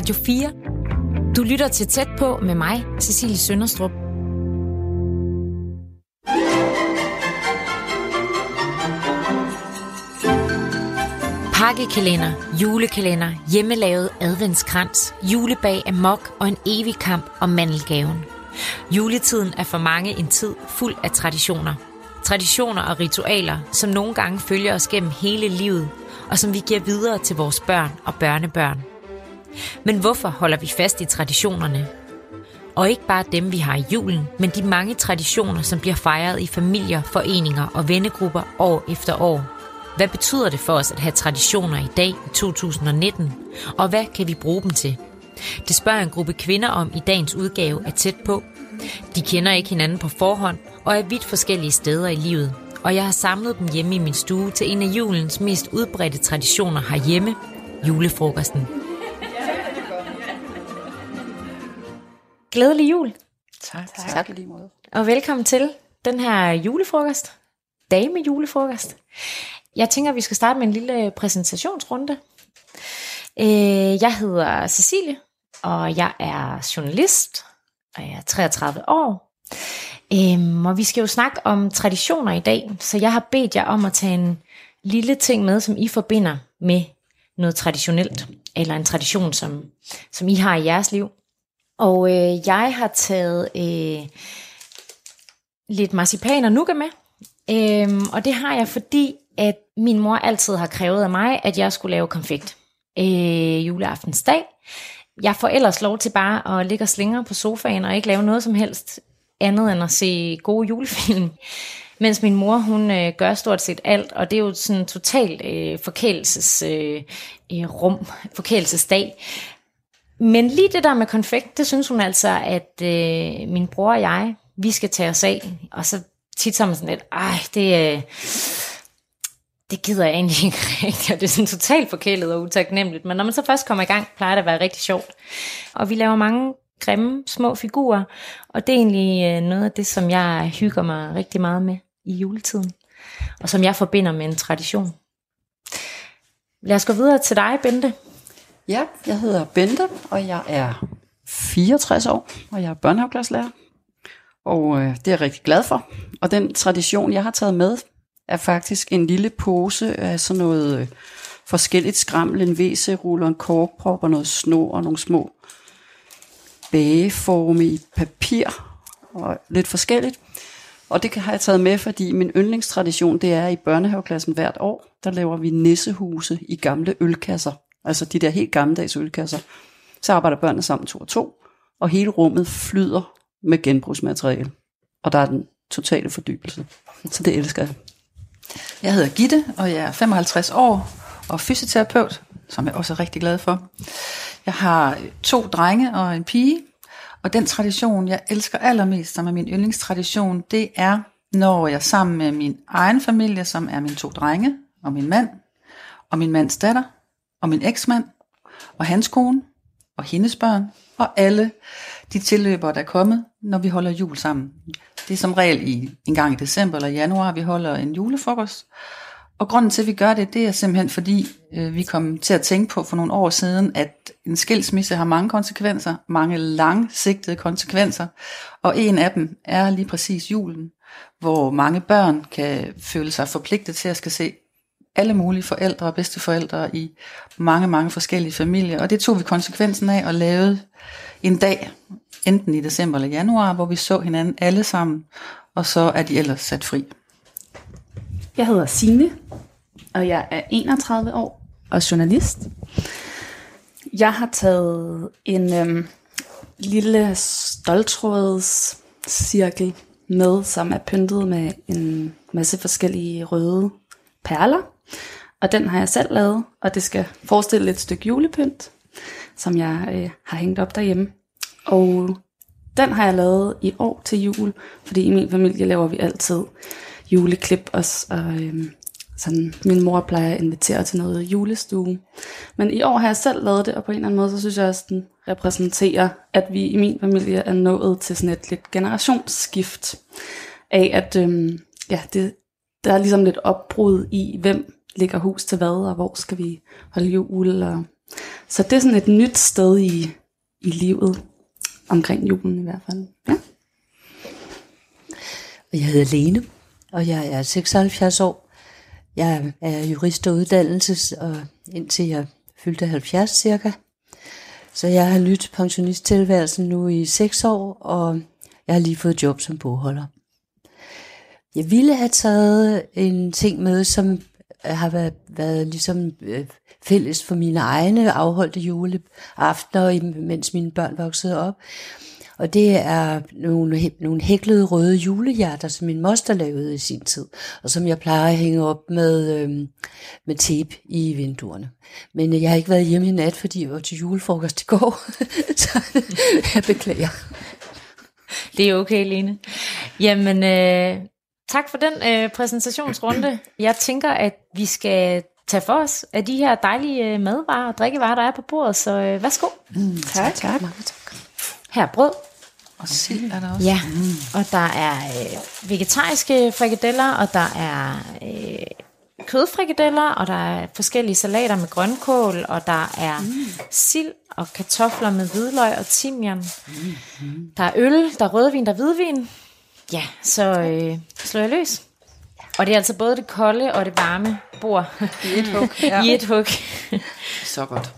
Radio 4. Du lytter til Tæt på med mig, Cecilie Sønderstrup. Pakkekalender, julekalender, hjemmelavet adventskrans, julebag af mok og en evig kamp om mandelgaven. Juletiden er for mange en tid fuld af traditioner. Traditioner og ritualer, som nogle gange følger os gennem hele livet, og som vi giver videre til vores børn og børnebørn. Men hvorfor holder vi fast i traditionerne? Og ikke bare dem, vi har i julen, men de mange traditioner, som bliver fejret i familier, foreninger og vennegrupper år efter år. Hvad betyder det for os at have traditioner i dag i 2019? Og hvad kan vi bruge dem til? Det spørger en gruppe kvinder om i dagens udgave af Tæt på. De kender ikke hinanden på forhånd og er vidt forskellige steder i livet. Og jeg har samlet dem hjemme i min stue til en af julens mest udbredte traditioner herhjemme, julefrokosten. Glædelig jul. Tak. Tak. tak. lige måde. Og velkommen til den her julefrokost. Dame julefrokost. Jeg tænker, at vi skal starte med en lille præsentationsrunde. Øh, jeg hedder Cecilie, og jeg er journalist, og jeg er 33 år. Øhm, og vi skal jo snakke om traditioner i dag, så jeg har bedt jer om at tage en lille ting med, som I forbinder med noget traditionelt, eller en tradition, som, som I har i jeres liv. Og øh, jeg har taget øh, lidt marcipan og nougat med, øhm, og det har jeg, fordi at min mor altid har krævet af mig, at jeg skulle lave konfekt øh, juleaftensdag. Jeg får ellers lov til bare at ligge og slingre på sofaen og ikke lave noget som helst andet end at se gode julefilm. Mens min mor, hun øh, gør stort set alt, og det er jo sådan totalt øh, forkælelses øh, øh, rum, forkælelsesdag. Men lige det der med konfekt, det synes hun altså, at øh, min bror og jeg, vi skal tage os af. Og så tit så man sådan lidt, ej, det, øh, det gider jeg egentlig ikke rigtigt, og det er sådan totalt forkælet og utaknemmeligt. Men når man så først kommer i gang, plejer det at være rigtig sjovt. Og vi laver mange grimme små figurer, og det er egentlig øh, noget af det, som jeg hygger mig rigtig meget med i juletiden, og som jeg forbinder med en tradition. Lad os gå videre til dig, Bente. Ja, jeg hedder Bente, og jeg er 64 år, og jeg er børnehaveklasselærer. Og øh, det er jeg rigtig glad for. Og den tradition, jeg har taget med, er faktisk en lille pose af sådan noget øh, forskelligt skrammel, en WC-ruller, en korkprop og noget snor og nogle små bageforme i papir og lidt forskelligt. Og det har jeg taget med, fordi min yndlingstradition, det er i børnehaveklassen hvert år, der laver vi nissehuse i gamle ølkasser. Altså de der helt gammeldags ølkasser. Så arbejder børnene sammen to og to, og hele rummet flyder med genbrugsmateriale. Og der er den totale fordybelse. Så det elsker jeg. Jeg hedder Gitte, og jeg er 55 år og fysioterapeut, som jeg også er rigtig glad for. Jeg har to drenge og en pige, og den tradition, jeg elsker allermest, som er min yndlingstradition, det er, når jeg sammen med min egen familie, som er mine to drenge og min mand, og min mands datter, og min eksmand, og hans kone, og hendes børn, og alle de tilløbere, der er kommet, når vi holder jul sammen. Det er som regel i en gang i december eller januar, vi holder en julefrokost. Og grunden til, at vi gør det, det er simpelthen fordi, øh, vi kom til at tænke på for nogle år siden, at en skilsmisse har mange konsekvenser, mange langsigtede konsekvenser, og en af dem er lige præcis julen, hvor mange børn kan føle sig forpligtet til at skal se alle mulige forældre og bedsteforældre i mange, mange forskellige familier. Og det tog vi konsekvensen af og lavede en dag, enten i december eller januar, hvor vi så hinanden alle sammen, og så er de ellers sat fri. Jeg hedder Signe, og jeg er 31 år og journalist. Jeg har taget en øhm, lille stoltråds cirkel med, som er pyntet med en masse forskellige røde perler. Og den har jeg selv lavet, og det skal forestille et stykke julepynt, som jeg øh, har hængt op derhjemme. Og den har jeg lavet i år til jul, fordi i min familie laver vi altid juleklip også, og øhm, sådan, min mor plejer at invitere til noget julestue. Men i år har jeg selv lavet det, og på en eller anden måde, så synes jeg også, den repræsenterer, at vi i min familie er nået til sådan et lidt generationsskift af, at øhm, ja, det, der er ligesom lidt opbrud i, hvem ligger hus til hvad, og hvor skal vi holde jul, og Så det er sådan et nyt sted i, i livet, omkring julen i hvert fald. Ja. Jeg hedder Lene, og jeg er 76 år. Jeg er jurist og uddannelses, og indtil jeg fyldte 70 cirka. Så jeg har nyt pensionisttilværelsen nu i 6 år, og jeg har lige fået job som bogholder. Jeg ville have taget en ting med, som Øh, har været, været ligesom øh, fælles for mine egne afholdte juleaftener, mens mine børn voksede op. Og det er nogle, nogle hæklede røde julehjerter, som min moster lavede i sin tid, og som jeg plejer at hænge op med, øh, med tape i vinduerne. Men øh, jeg har ikke været hjemme i nat, fordi jeg var til julefrokost i går, så jeg beklager. Det er okay, Lene. Jamen, øh, tak for den øh, præsentationsrunde. Jeg tænker, at vi skal tage for os af de her dejlige øh, madvarer og drikkevarer, der er på bordet. Så øh, værsgo. Mm, tak. tak. Mange tak. Her er brød. Og sild er der også. Ja, mm. og der er øh, vegetariske frikadeller, og der er øh, kødfrikadeller, og der er forskellige salater med grønkål, og der er mm. sild og kartofler med hvidløg og timian. Mm. Der er øl, der er rødvin, der er hvidvin. Ja, så øh, slår jeg løs. Og det er altså både det kolde og det varme bord. I et hug. Ja. I et hug. Så godt.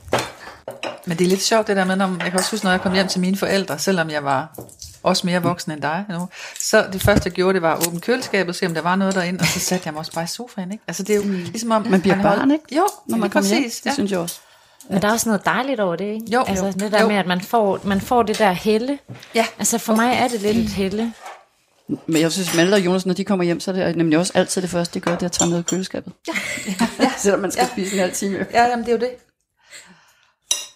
Men det er lidt sjovt det der med, når jeg kan også huske, når jeg kom hjem til mine forældre, selvom jeg var også mere voksen end dig nu, så det første jeg gjorde, det var at åbne køleskabet, se om der var noget derinde, og så satte jeg mig også bare i sofaen, ikke? Altså det er jo ligesom om... Man bliver barn, ikke? Jo, når man kommer hjem, det ja. synes jeg også. Men der er også noget dejligt over det, ikke? Jo, altså jo, det der jo. med, at man får, man får det der helle. Ja. Altså for mig er det lidt et helle. Men jeg synes, Malte og Jonas, når de kommer hjem, så er det nemlig også altid det første, de gør, det er at tage noget i køleskabet. Ja. ja. Selvom man skal ja. spise en halv time. Ja, jamen det er jo det.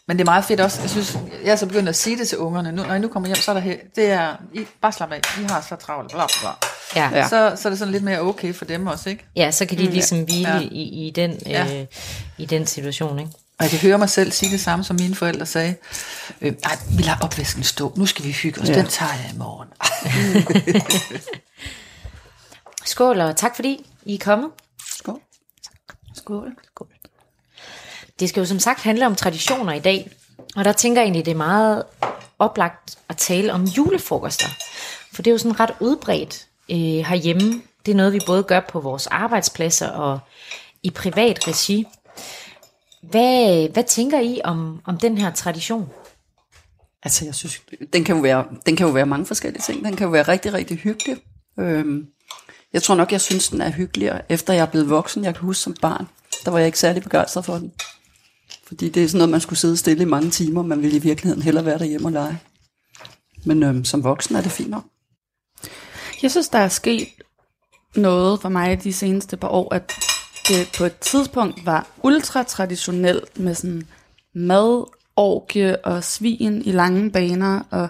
Men det er meget fedt også. Jeg synes, jeg er så begyndt at sige det til ungerne. Nu, når I nu kommer hjem, så er der her, det er, I, bare slap af, I har så travlt, bla bla. Ja. Ja. Så, så er det sådan lidt mere okay for dem også, ikke? Ja, så kan de ligesom hvile Ja. i, i, den, Ja. øh, i den situation, ikke? Og jeg kan høre mig selv sige det samme, som mine forældre sagde. Øh, ej, vi lader opvasken stå. Nu skal vi hygge os. Ja. Den tager jeg i morgen. Skål, og tak fordi I er kommet. Skål. Skål. Skål. Det skal jo som sagt handle om traditioner i dag. Og der tænker jeg egentlig, det er meget oplagt at tale om julefrokoster. For det er jo sådan ret udbredt øh, herhjemme. Det er noget, vi både gør på vores arbejdspladser og i privat regi. Hvad, hvad tænker I om, om den her tradition? Altså, jeg synes, den kan, jo være, den kan jo være mange forskellige ting. Den kan jo være rigtig, rigtig hyggelig. Øhm, jeg tror nok, jeg synes, den er hyggeligere, efter jeg er blevet voksen. Jeg kan huske som barn, der var jeg ikke særlig begejstret for den. Fordi det er sådan noget, man skulle sidde stille i mange timer. Man ville i virkeligheden hellere være derhjemme og lege. Men øhm, som voksen er det fint nok. Jeg synes, der er sket noget for mig de seneste par år, at det på et tidspunkt var ultra traditionelt med sådan mad, orgie og svin i lange baner. Og,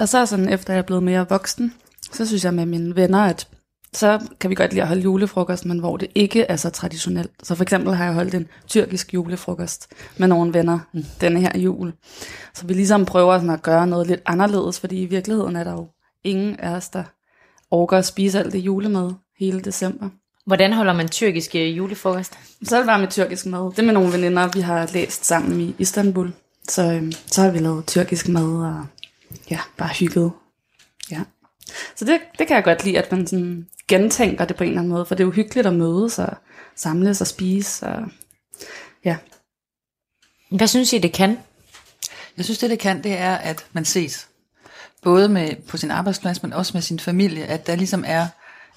og så sådan, efter jeg er blevet mere voksen, så synes jeg med mine venner, at så kan vi godt lide at holde julefrokost, men hvor det ikke er så traditionelt. Så for eksempel har jeg holdt en tyrkisk julefrokost med nogle venner mm. denne her jul. Så vi ligesom prøver sådan at gøre noget lidt anderledes, fordi i virkeligheden er der jo ingen af os, der orker at spise alt det julemad hele december. Hvordan holder man tyrkisk øh, julefrokost? Så er det bare med tyrkisk mad. Det er med nogle veninder, vi har læst sammen i Istanbul. Så, øhm, så har vi lavet tyrkisk mad og ja, bare hygget. Ja. Så det, det kan jeg godt lide, at man sådan gentænker det på en eller anden måde, for det er jo hyggeligt at mødes og samles og spise. Og, ja. Hvad synes I, det kan? Jeg synes, det det kan, det er, at man ses. Både med, på sin arbejdsplads, men også med sin familie. At der ligesom er,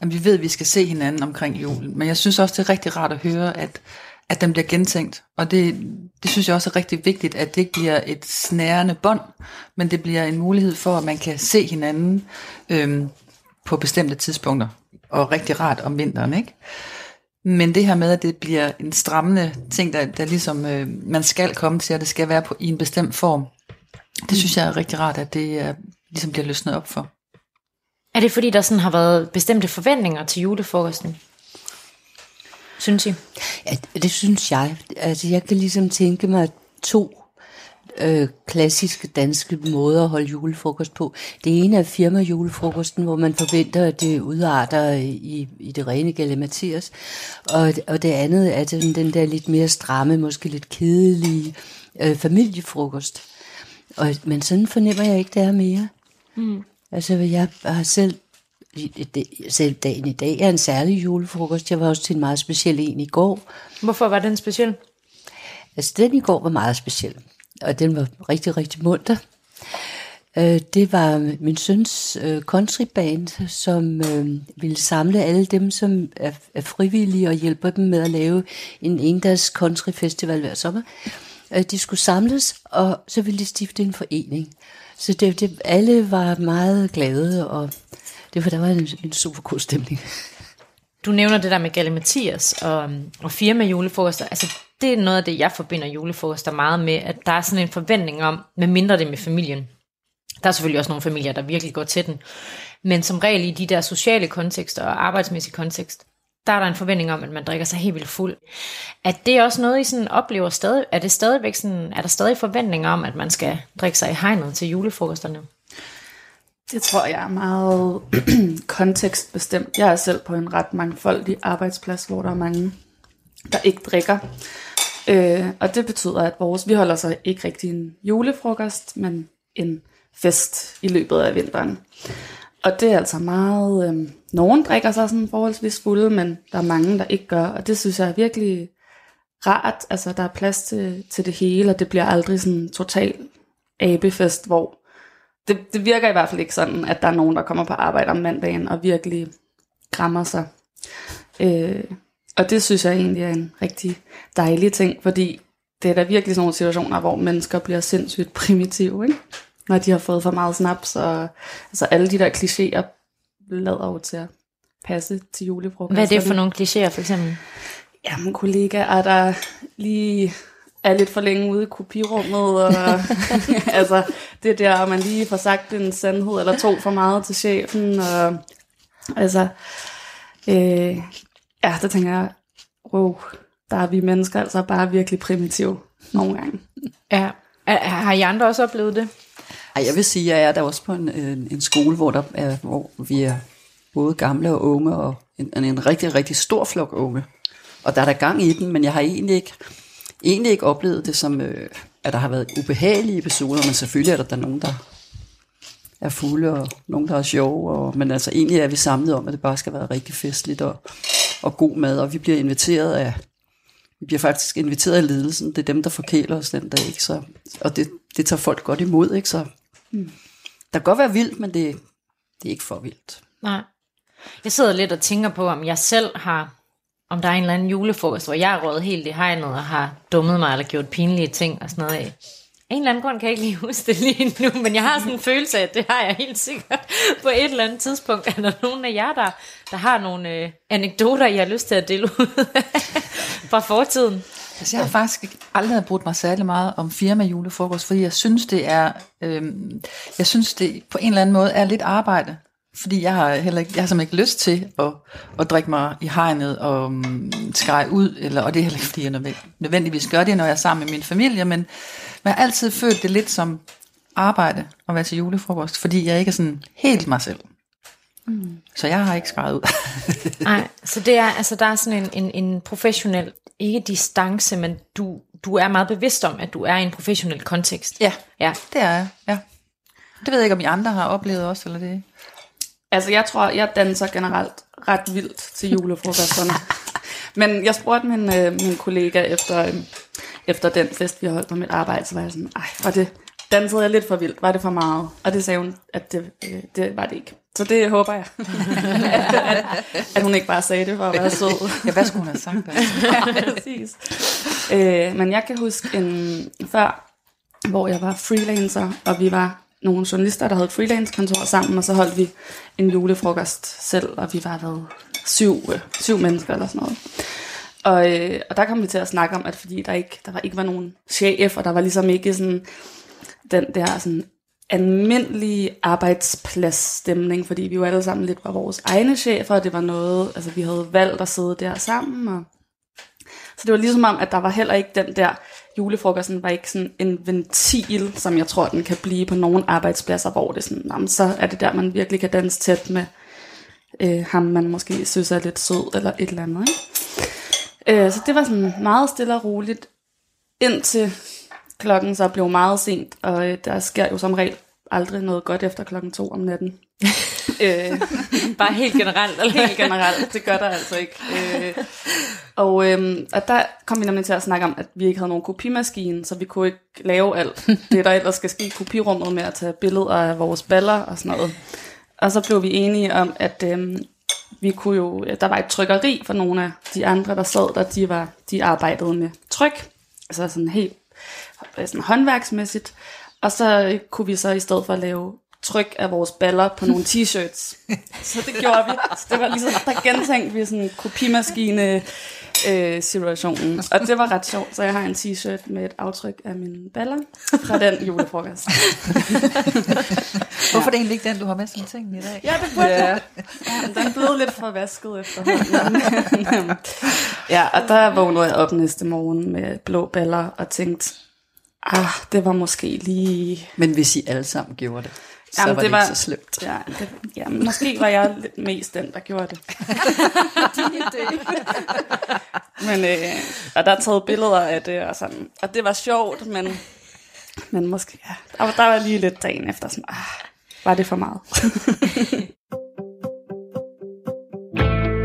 at vi ved, at vi skal se hinanden omkring julen. Men jeg synes også, det er rigtig rart at høre, at, at den bliver gentænkt. Og det, det synes jeg også er rigtig vigtigt, at det ikke bliver et snærende bånd, men det bliver en mulighed for, at man kan se hinanden øhm, på bestemte tidspunkter. Og rigtig rart om vinteren, ikke? Men det her med, at det bliver en strammende ting, der, der ligesom øh, man skal komme til, at det skal være på, i en bestemt form, det synes jeg er rigtig rart, at det er, ligesom bliver løsnet op for. Er det fordi, der sådan har været bestemte forventninger til julefrokosten? Synes I? Ja, det synes jeg. Altså, jeg kan ligesom tænke mig to øh, klassiske danske måder at holde julefrokost på. Det ene er firma-julefrokosten, hvor man forventer, at det udarter i, i det rene galimatias. Og, og det andet er den, den der lidt mere stramme, måske lidt kedelige øh, familiefrokost. Og, men sådan fornemmer jeg ikke, det er mere. Mm. Altså, jeg har selv selv dagen i dag er en særlig julefrokost. Jeg var også til en meget speciel en i går. Hvorfor var den speciel? Altså, den i går var meget speciel, og den var rigtig, rigtig munter. Øh, det var min søns øh, countryband, som øh, ville samle alle dem, som er, frivillige og hjælper dem med at lave en country countryfestival hver sommer. De skulle samles, og så ville de stifte en forening. Så det, det, alle var meget glade, og det var, der var en, en super god stemning. Du nævner det der med Galle Mathias og, og firma julefrokoster. Altså, det er noget af det, jeg forbinder julefrokoster meget med, at der er sådan en forventning om, med mindre det med familien. Der er selvfølgelig også nogle familier, der virkelig går til den. Men som regel i de der sociale kontekster og arbejdsmæssige kontekst, der er der en forventning om, at man drikker sig helt vildt fuld. At det også noget, I sådan oplever stadig? Er det stadigvæk sådan, er der stadig forventninger om, at man skal drikke sig i hegnet til julefrokosterne? Det tror jeg er meget kontekstbestemt. Jeg er selv på en ret mangfoldig arbejdsplads, hvor der er mange, der ikke drikker. Øh, og det betyder, at vores, vi holder så ikke rigtig en julefrokost, men en fest i løbet af vinteren. Og det er altså meget... Øh, nogen drikker sig sådan forholdsvis fulde, men der er mange, der ikke gør. Og det synes jeg er virkelig rart. Altså, der er plads til, til det hele, og det bliver aldrig sådan en total abefest, hvor det, det virker i hvert fald ikke sådan, at der er nogen, der kommer på arbejde om mandagen og virkelig grammer sig. Øh, og det synes jeg egentlig er en rigtig dejlig ting, fordi det er da virkelig sådan nogle situationer, hvor mennesker bliver sindssygt primitive, ikke? når de har fået for meget snaps, og altså alle de der klichéer lader jo til at passe til julefrokost. Hvad er det for nogle klichéer for eksempel? Jamen kollegaer, der lige er lidt for længe ude i kopirummet, og altså det der, man lige får sagt en sandhed eller to for meget til chefen, og altså, øh, ja, der tænker jeg, wow, der er vi mennesker altså bare virkelig primitive nogle gange. Ja, har I andre også oplevet det? Ej, jeg vil sige, at jeg er der også på en, en, en skole, hvor, der er, hvor vi er både gamle og unge, og en, en rigtig, rigtig stor flok unge. Og der er der gang i den, men jeg har egentlig ikke egentlig ikke oplevet det som, øh, at der har været ubehagelige episoder, men selvfølgelig er der, der nogen, der er fulde, og nogen, der er sjove, og, men altså egentlig er vi samlet om, at det bare skal være rigtig festligt og, og god mad, og vi bliver inviteret af, vi bliver faktisk inviteret af ledelsen, det er dem, der forkæler os den dag, ikke? Så, og det, det tager folk godt imod, ikke? Så mm. der kan godt være vildt, men det, det er ikke for vildt. Nej. Jeg sidder lidt og tænker på, om jeg selv har om der er en eller anden julefrokost, hvor jeg er rådet helt i hegnet og har dummet mig eller gjort pinlige ting og sådan noget af. En eller anden grund kan jeg ikke lige huske det lige nu, men jeg har sådan en følelse af, at det har jeg helt sikkert på et eller andet tidspunkt. Er der nogen af jer, der, der har nogle øh, anekdoter, jeg har lyst til at dele ud fra fortiden? Altså, jeg har faktisk aldrig brugt mig særlig meget om firma julefrokost, fordi jeg synes, det er, øh, jeg synes, det på en eller anden måde er lidt arbejde. Fordi jeg har heller ikke, jeg har simpelthen ikke lyst til at, at drikke mig i hegnet og um, skreje ud, eller, og det er heller ikke, fordi jeg nødvendigvis gør det, når jeg er sammen med min familie, men, men jeg har altid følt det lidt som arbejde at være til julefrokost, fordi jeg ikke er sådan helt mig selv. Mm. Så jeg har ikke skrevet ud. Nej, så det er, altså der er sådan en, en, en professionel, ikke distance, men du, du er meget bevidst om, at du er i en professionel kontekst. Ja, ja. det er jeg, ja. Det ved jeg ikke, om I andre har oplevet også, eller det Altså, jeg tror, jeg danser generelt ret vildt til julefrokosterne. Men jeg spurgte min, øh, min kollega efter, øh, efter den fest, vi har holdt på mit arbejde, så var jeg sådan, ej, var det, dansede jeg lidt for vildt? Var det for meget? Og det sagde hun, at det, øh, det var det ikke. Så det håber jeg. at, at, at hun ikke bare sagde det for at være sød. ja, hvad skulle hun have sagt? ja, præcis. Øh, men jeg kan huske en før, hvor jeg var freelancer, og vi var nogle journalister, der havde et freelance-kontor sammen, og så holdt vi en julefrokost selv, og vi var været syv, øh, syv mennesker eller sådan noget. Og, øh, og der kom vi til at snakke om, at fordi der ikke, der var, ikke var nogen chef, og der var ligesom ikke sådan den der sådan almindelige arbejdspladsstemning, fordi vi jo alle sammen lidt var vores egne chefer, og det var noget, altså vi havde valgt at sidde der sammen, og så det var ligesom om, at der var heller ikke den der julefrokosten var ikke sådan en ventil, som jeg tror, den kan blive på nogle arbejdspladser, hvor det sådan, jamen, så er det der, man virkelig kan danse tæt med øh, ham, man måske synes er lidt sød, eller et eller andet. Ikke? Øh, så det var sådan meget stille og roligt, indtil klokken så blev meget sent, og øh, der sker jo som regel aldrig noget godt efter klokken to om natten. øh, Bare helt generelt, eller? helt generelt, det gør der altså ikke. Øh, og, øhm, og der kom vi nemlig til at snakke om, at vi ikke havde nogen kopimaskine, så vi kunne ikke lave alt det, der ellers skal ske i kopirummet med at tage billeder af vores baller og sådan noget. Og så blev vi enige om, at øhm, vi kunne jo, der var et trykkeri for nogle af de andre, der sad der, de, var, de arbejdede med tryk, altså sådan helt sådan håndværksmæssigt. Og så kunne vi så i stedet for lave tryk af vores baller på nogle t-shirts. Så det gjorde vi. Så det var ligesom, der gentænkte vi sådan kopimaskine øh, situationen. Og det var ret sjovt, så jeg har en t-shirt med et aftryk af mine baller fra den julefrokost. Hvorfor er det egentlig ikke den, du har med som ting i dag? Ja, det burde ja. ja. Den blevet lidt for vasket efterhånden. ja, og der vågnede jeg op næste morgen med blå baller og tænkte, ah, det var måske lige... Men hvis I alle sammen gjorde det, så Jamen, var det det, var- ikke så slemt. Ja, det, ja, måske var jeg lidt mest den, der gjorde det. men, øh, og der er taget billeder af det, og, sådan, og det var sjovt, men, men måske, ja, der, var, der var lige lidt dagen efter, sådan, ah, var det for meget?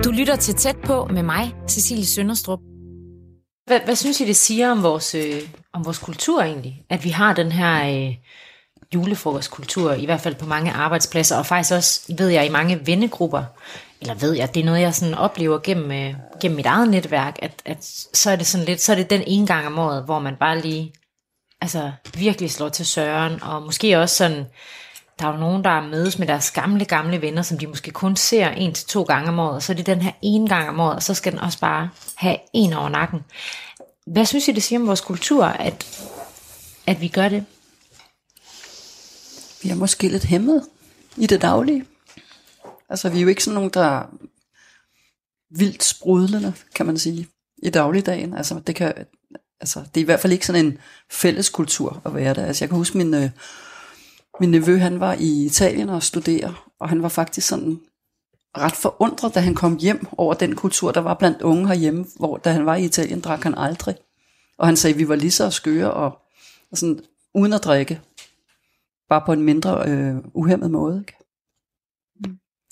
Du lytter til Tæt på med mig, Cecilie Sønderstrup. Hvad, hvad synes I, det siger om vores, øh, om vores kultur egentlig? At vi har den her øh, julefrokostkultur, i hvert fald på mange arbejdspladser, og faktisk også, ved jeg, i mange vennegrupper, eller ved jeg, det er noget, jeg sådan oplever gennem, øh, gennem mit eget netværk, at, at så er det sådan lidt, så er det den ene gang om året, hvor man bare lige, altså virkelig slår til søren, og måske også sådan, der er jo nogen, der mødes med deres gamle, gamle venner, som de måske kun ser en til to gange om året, og så er det den her ene gang om året, og så skal den også bare have en over nakken. Hvad synes I, det siger om vores kultur, at, at vi gør det? Vi er måske lidt hæmmet i det daglige. Altså, vi er jo ikke sådan nogen, der er vildt sprudlende, kan man sige, i dagligdagen. Altså, det, kan, altså, det er i hvert fald ikke sådan en fælles kultur at være der. Altså, jeg kan huske, min, øh, min nevø, han var i Italien og studere, og han var faktisk sådan ret forundret, da han kom hjem over den kultur, der var blandt unge herhjemme, hvor da han var i Italien, drak han aldrig. Og han sagde, at vi var lige så skøre og, og sådan, uden at drikke. Bare på en mindre øh, uhemmet måde. Ikke?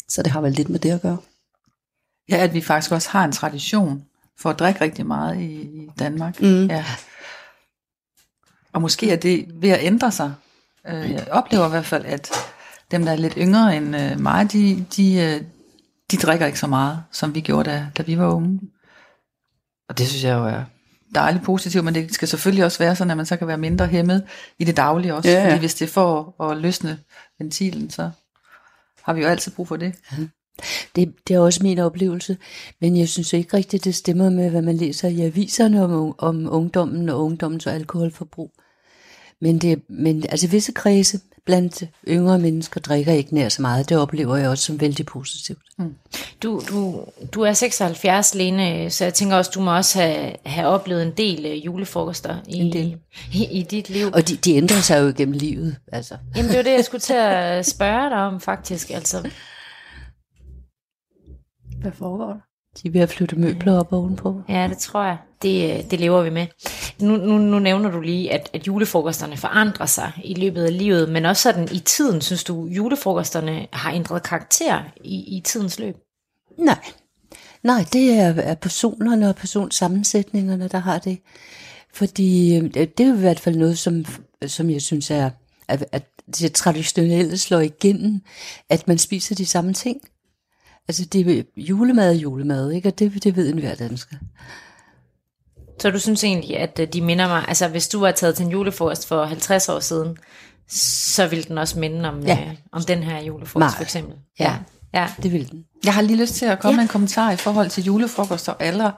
Så det har vel lidt med det at gøre. Ja, at vi faktisk også har en tradition for at drikke rigtig meget i, i Danmark. Mm. Ja. Og måske er det ved at ændre sig. Øh, Jeg oplever i hvert fald, at dem, der er lidt yngre end øh, mig, de, de, øh, de drikker ikke så meget, som vi gjorde, da, da vi var unge. Og det synes jeg jo er dejligt positivt, men det skal selvfølgelig også være sådan, at man så kan være mindre hæmmet i det daglige også. Ja, ja. Fordi hvis det for at løsne ventilen, så har vi jo altid brug for det. Det, det er også min oplevelse, men jeg synes ikke rigtigt, det stemmer med, hvad man læser i aviserne om, om ungdommen og ungdommens alkoholforbrug. Men, det, men altså visse kredse blandt yngre mennesker drikker ikke nær så meget. Det oplever jeg også som vældig positivt. Du, du, du er 76, Lene, så jeg tænker også, du må også have, have oplevet en del øh, julefrokoster i, En del. i, i dit liv. Og de, de ændrer sig jo gennem livet. Altså. Jamen det var det, jeg skulle til at spørge dig om faktisk. Altså, Hvad foregår der? De er ved at flytte møbler op ovenpå. Ja, det tror jeg. Det, øh, det lever vi med. Nu, nu, nu nævner du lige, at, at julefrokosterne forandrer sig i løbet af livet, men også sådan i tiden, synes du, julefrokosterne har ændret karakter i, i tidens løb? Nej. Nej, det er, er personerne og personsammensætningerne, der har det. Fordi øh, det er jo i hvert fald noget, som, som jeg synes er, at, at det traditionelle slår igennem, at man spiser de samme ting. Altså det er julemad og julemad, ikke? og det, det ved enhver dansker. Så du synes egentlig, at øh, de minder mig, altså hvis du var taget til en julefrokost for 50 år siden, så ville den også minde om, Ja. øh, om den her julefrokost Meget. for eksempel. Ja. ja. Det vil den. Jeg har lige lyst til at komme Ja. med en kommentar i forhold til julefrokost og aldre.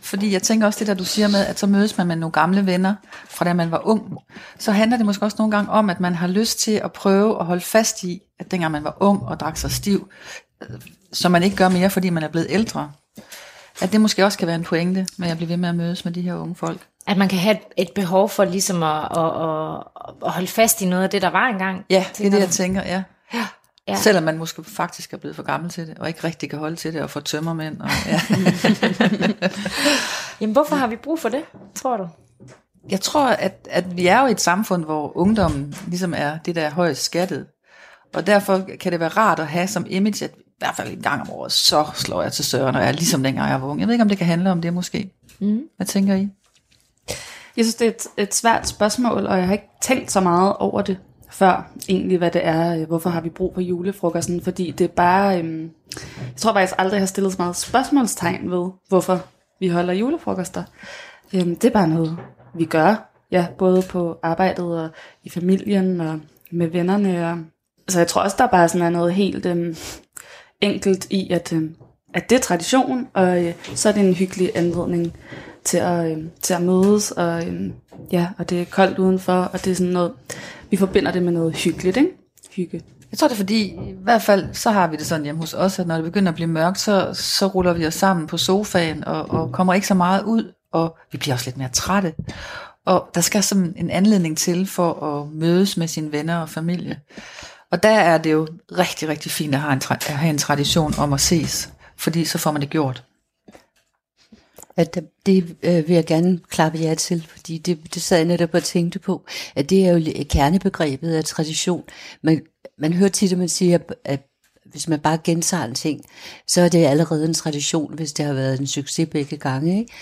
Fordi jeg tænker også det der, du siger med, at så mødes man med nogle gamle venner, fra da man var ung. Så handler det måske også nogle gange om, at man har lyst til at prøve at holde fast i, at dengang man var ung og drak sig stiv, som man ikke gør mere, fordi man er blevet ældre. At det måske også kan være en pointe med at blive ved med at mødes med de her unge folk. at man kan have et, behov for ligesom at, at, at, at holde fast i noget af det, der var engang. Ja, det er det, jeg tænker, ja. Ja. Ja. Selvom man måske faktisk er blevet for gammel til det, og ikke rigtig kan holde til det, og få tømmermænd. Og, ja. Jamen, hvorfor har vi brug for det, tror du? Jeg tror, at, at vi er jo i et samfund, hvor ungdommen ligesom er det, der er højst skattet. Og derfor kan det være rart at have som image, at i hvert fald en gang om året, så slår jeg til søren, og jeg er ligesom dengang jeg var ung. Jeg ved ikke, om det kan handle om det måske. Mm. Hvad tænker I? Jeg synes, det er et, et svært spørgsmål, og jeg har ikke tænkt så meget over det før, egentlig, hvad det er, øh, hvorfor har vi brug for julefrokosten, fordi det er bare, øhm, jeg tror faktisk aldrig, jeg har stillet så meget spørgsmålstegn ved, hvorfor vi holder julefrokoster. Øhm, det er bare noget, vi gør, ja, både på arbejdet og i familien og med vennerne. Og, så jeg tror også, der bare sådan er noget helt øhm, enkelt i, at, øh, at det er tradition, og øh, så er det en hyggelig anledning til at, øh, til at mødes, og, øh, ja, og det er koldt udenfor, og det er sådan noget, vi forbinder det med noget hyggeligt, ikke? Hygge. Jeg tror det er fordi, i hvert fald så har vi det sådan hjemme hos os, at når det begynder at blive mørkt, så, så ruller vi os sammen på sofaen og, og kommer ikke så meget ud, og vi bliver også lidt mere trætte. Og der skal sådan en anledning til for at mødes med sine venner og familie. Og der er det jo rigtig, rigtig fint at have en, tra- at have en tradition om at ses, fordi så får man det gjort. At det øh, vil jeg gerne klappe jer til, fordi det, det sad jeg netop og tænkte på, at det er jo kernebegrebet af tradition. Man, man hører tit, at man siger, at, hvis man bare gentager en ting, så er det allerede en tradition, hvis det har været en succes begge gange. Ikke?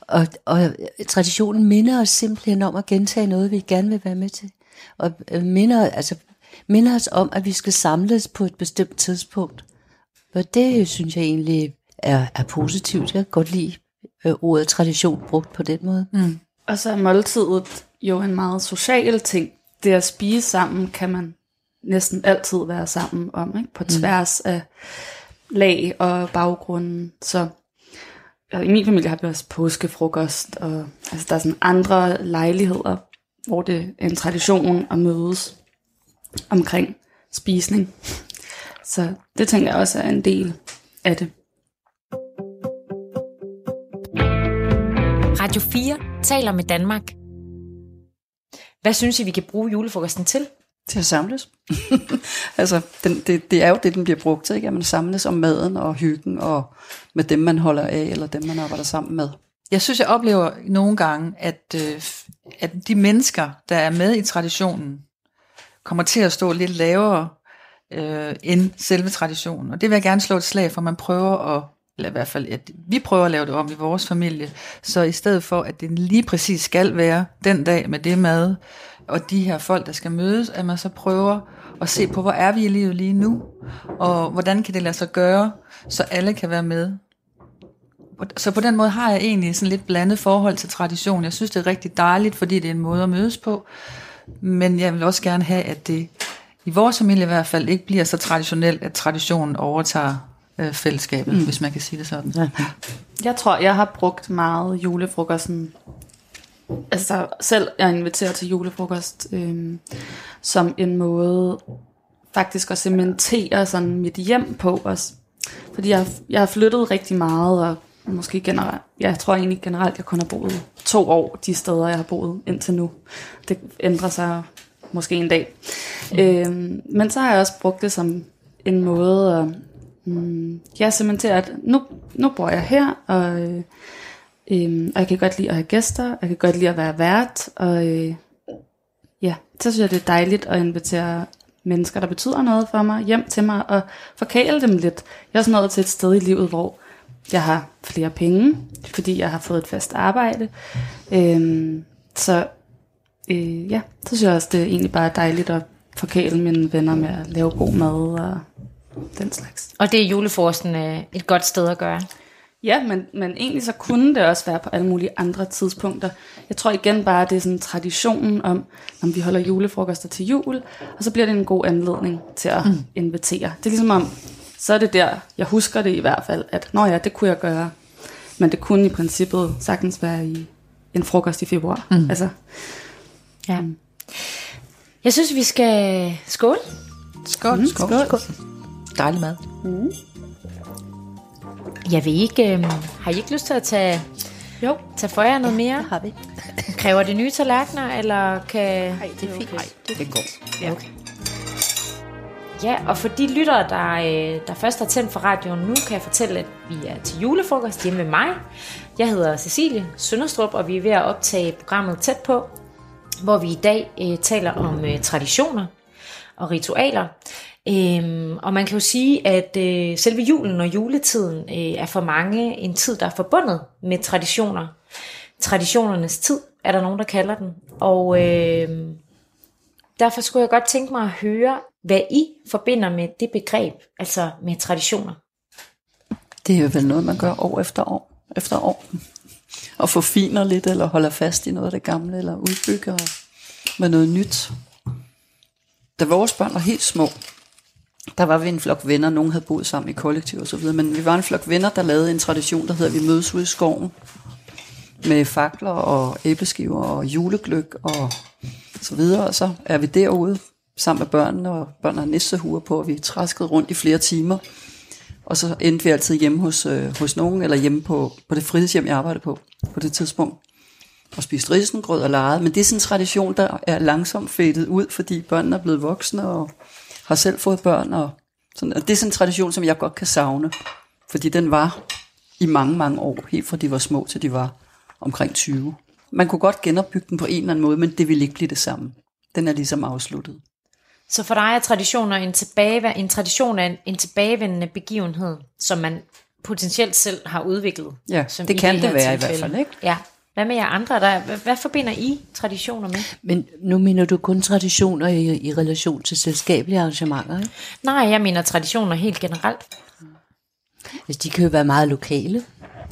Og, og traditionen minder os simpelthen om at gentage noget, vi gerne vil være med til. Og øh, minder, altså, minder os om, at vi skal samles på et bestemt tidspunkt. Og det synes jeg egentlig er, er positivt. Jeg kan godt lide øh, ordet tradition brugt på den måde. Mm. Og så er måltidet jo en meget social ting. Det at spise sammen kan man næsten altid være sammen om, ikke? på tværs mm. af lag og baggrunden. Så og i min familie har vi også påskefrokost, og altså, der er sådan andre lejligheder, hvor det er en tradition at mødes omkring spisning. Så det tænker jeg også er en del af det. Radio 4 taler med Danmark. Hvad synes I, vi kan bruge julefrokosten til? Til at samles. altså, den, det, det er jo det, den bliver brugt til, ikke? At man samles om maden og hyggen og med dem, man holder af, eller dem, man arbejder sammen med. Jeg synes, jeg oplever nogle gange, at, øh, at de mennesker, der er med i traditionen, kommer til at stå lidt lavere øh, end selve traditionen. Og det vil jeg gerne slå et slag for, man prøver at, eller i hvert fald, at vi prøver at lave det om i vores familie, så i stedet for, at det lige præcis skal være den dag med det mad, og de her folk, der skal mødes, at man så prøver at se på, hvor er vi i livet lige nu, og hvordan kan det lade sig gøre, så alle kan være med. Så på den måde har jeg egentlig sådan lidt blandet forhold til tradition. Jeg synes, det er rigtig dejligt, fordi det er en måde at mødes på. Men jeg vil også gerne have, at det i vores familie i hvert fald ikke bliver så traditionelt, at traditionen overtager øh, fællesskabet, mm. hvis man kan sige det sådan. Ja. Jeg tror, jeg har brugt meget julefrokosten. Altså selv jeg inviterer til julefrokost øhm, som en måde faktisk at cementere sådan mit hjem på os. Fordi jeg, jeg har flyttet rigtig meget, og måske generelt, jeg tror egentlig generelt, jeg kun har boet to år de steder, jeg har boet indtil nu. Det ændrer sig måske en dag. Mm. Øhm, men så har jeg også brugt det som en måde at mm, jeg cementere, at nu, nu bor jeg her, og, øh, øh, og jeg kan godt lide at have gæster, jeg kan godt lide at være vært, og øh, ja, så synes jeg, det er dejligt at invitere mennesker, der betyder noget for mig, hjem til mig, og forkæle dem lidt. Jeg er også nået til et sted i livet, hvor jeg har flere penge, fordi jeg har fået et fast arbejde. Øhm, så øh, ja, så synes jeg også, det er egentlig bare dejligt at forkæle mine venner med at lave god mad og den slags. Og det er julefrokosten øh, et godt sted at gøre. Ja, men, men egentlig så kunne det også være på alle mulige andre tidspunkter. Jeg tror igen bare, det er sådan traditionen om, om vi holder julefrokoster til jul, og så bliver det en god anledning til at mm. invitere. Det er ligesom om, så er det der, jeg husker det i hvert fald, at nå ja, det kunne jeg gøre. Men det kunne i princippet sagtens være i en frokost i februar. Mm. Altså, Ja. Jeg synes, vi skal skåle. Skål, mm, skål. skål. Dejlig mad. Jeg ved ikke, øh, har I ikke lyst til at tage Jo. Tag for jer noget mere. Det har vi. Kræver det nye tallerkener, eller kan... Nej, det er fint. Okay. Det, det går. Ja. Okay. Ja, og for de lyttere, der, øh, der først har tændt for radioen nu, kan jeg fortælle, at vi er til julefrokost hjemme med mig. Jeg hedder Cecilie Sønderstrup, og vi er ved at optage programmet tæt på, hvor vi i dag øh, taler om øh, traditioner og ritualer. Øhm, og man kan jo sige, at øh, selve julen og juletiden øh, er for mange en tid, der er forbundet med traditioner. Traditionernes tid er der nogen, der kalder den. Og øh, derfor skulle jeg godt tænke mig at høre, hvad I forbinder med det begreb, altså med traditioner. Det er jo vel noget, man gør år efter år efter år. Og forfiner lidt, eller holder fast i noget af det gamle, eller udbygger med noget nyt. Da vores børn var helt små, der var vi en flok venner, nogen havde boet sammen i kollektiv og så videre, men vi var en flok venner, der lavede en tradition, der hedder, vi mødes ude i skoven med fakler og æbleskiver og julegløk og så videre, og så er vi derude sammen med børnene, og børnene har nissehuer på, og vi træskede rundt i flere timer, og så endte vi altid hjemme hos, øh, hos nogen, eller hjemme på, på det fritidshjem, jeg arbejdede på, på det tidspunkt, og spiste risengrød og leget, men det er sådan en tradition, der er langsomt fættet ud, fordi børnene er blevet voksne, og har selv fået børn, og, sådan, og det er sådan en tradition, som jeg godt kan savne, fordi den var i mange, mange år, helt fra de var små til de var omkring 20. Man kunne godt genopbygge den på en eller anden måde, men det ville ikke blive det samme. Den er ligesom afsluttet. Så for dig er traditioner en, tilbage, en tradition af en, en tilbagevendende begivenhed, som man potentielt selv har udviklet. Ja, som det i kan det det være i tilfælde. hvert fald, ikke? Ja. Hvad med jer andre? Der, hvad, hvad forbinder I traditioner med? Men nu mener du kun traditioner i, i relation til selskabelige arrangementer, ikke? Nej, jeg mener traditioner helt generelt. Altså, de kan jo være meget lokale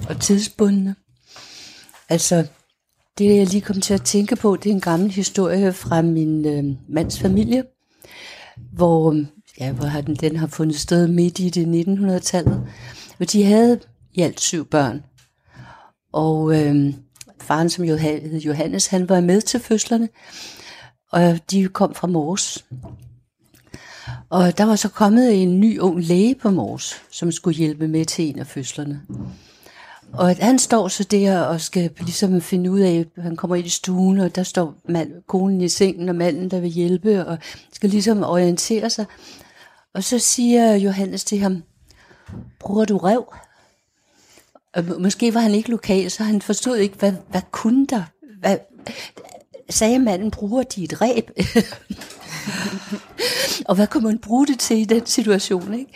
og tidsbundne. Altså, det jeg lige kom til at tænke på, det er en gammel historie fra min øh, mands familie, hvor, ja, hvor har den, den har fundet sted midt i det 1900-tallet. Og de havde i alt syv børn. Og øh, faren, som jo hed Johannes, han var med til fødslerne, og de kom fra Mors. Og der var så kommet en ny ung læge på Mors, som skulle hjælpe med til en af fødslerne. Og at han står så der og skal ligesom finde ud af, han kommer ind i stuen, og der står mand, konen i sengen, og manden, der vil hjælpe, og skal ligesom orientere sig. Og så siger Johannes til ham, bruger du rev? Og måske var han ikke lokal, så han forstod ikke, hvad, hvad kunne der? Hvad, sagde manden, bruger de et ræb? og hvad kunne man bruge det til i den situation? Ikke?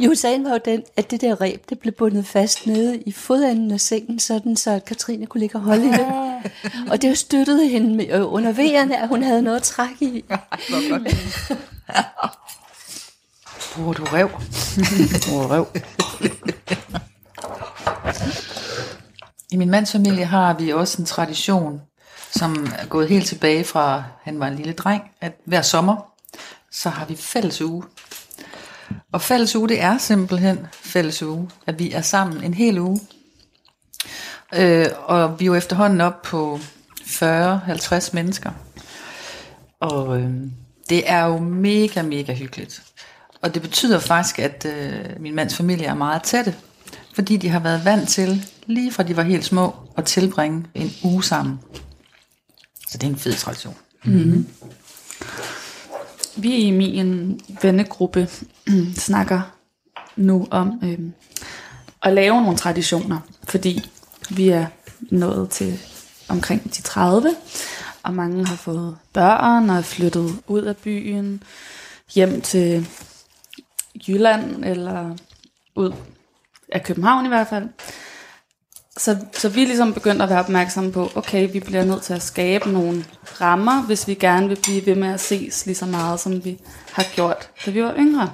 Jo, sagen var jo den, at det der ræb, det blev bundet fast nede i fodenden af sengen, sådan så at Katrine kunne ligge og holde i det. og det støttede hende med, øh, under vejerne, at hun havde noget at trække i. Bruger du rev? Bruger rev. I min mands familie har vi også en tradition, som er gået helt tilbage fra, han var en lille dreng, at hver sommer, så har vi fælles uge. Og fælles uge, det er simpelthen fælles uge, at vi er sammen en hel uge. Øh, og vi er jo efterhånden op på 40-50 mennesker. Og øh, det er jo mega, mega hyggeligt. Og det betyder faktisk, at øh, min mands familie er meget tætte, fordi de har været vant til, lige fra de var helt små, at tilbringe en uge sammen. Så det er en fed tradition. Mm-hmm. Vi i min vennegruppe snakker nu om øh, at lave nogle traditioner, fordi vi er nået til omkring de 30, og mange har fået børn og er flyttet ud af byen, hjem til Jylland eller ud af København i hvert fald. Så, så vi er ligesom begyndt at være opmærksomme på, okay, vi bliver nødt til at skabe nogle rammer, hvis vi gerne vil blive ved med at ses lige så meget, som vi har gjort, da vi var yngre.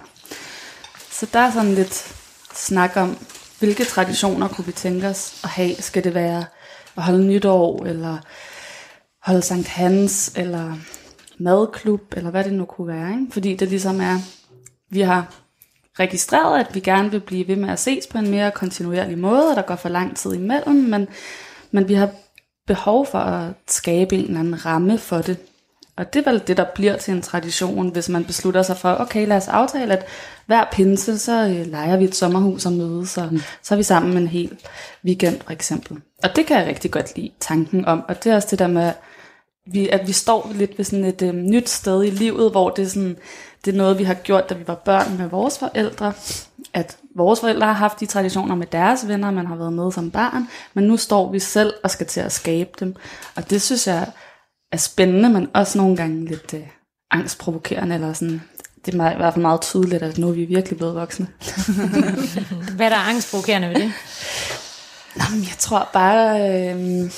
Så der er sådan lidt snak om, hvilke traditioner kunne vi tænke os at have? Skal det være at holde nytår, eller holde Sankt Hans, eller madklub, eller hvad det nu kunne være. Ikke? Fordi det ligesom er, vi har registreret, at vi gerne vil blive ved med at ses på en mere kontinuerlig måde, og der går for lang tid imellem, men, men vi har behov for at skabe en eller anden ramme for det. Og det er vel det, der bliver til en tradition, hvis man beslutter sig for, okay, lad os aftale, at hver pinse, så øh, leger vi et sommerhus og mødes, og mm. så er vi sammen en hel weekend for eksempel. Og det kan jeg rigtig godt lide, tanken om. Og det er også det der med, vi, at vi står lidt ved sådan et øh, nyt sted i livet, hvor det er, sådan, det er noget, vi har gjort, da vi var børn med vores forældre. At vores forældre har haft de traditioner med deres venner, man har været med som barn, men nu står vi selv og skal til at skabe dem. Og det synes jeg er spændende, men også nogle gange lidt øh, angstprovokerende, eller sådan, det er i hvert fald meget tydeligt, at nu er vi virkelig blevet voksne. Hvad er der angstprovokerende ved det? Nå, men jeg tror bare, øh,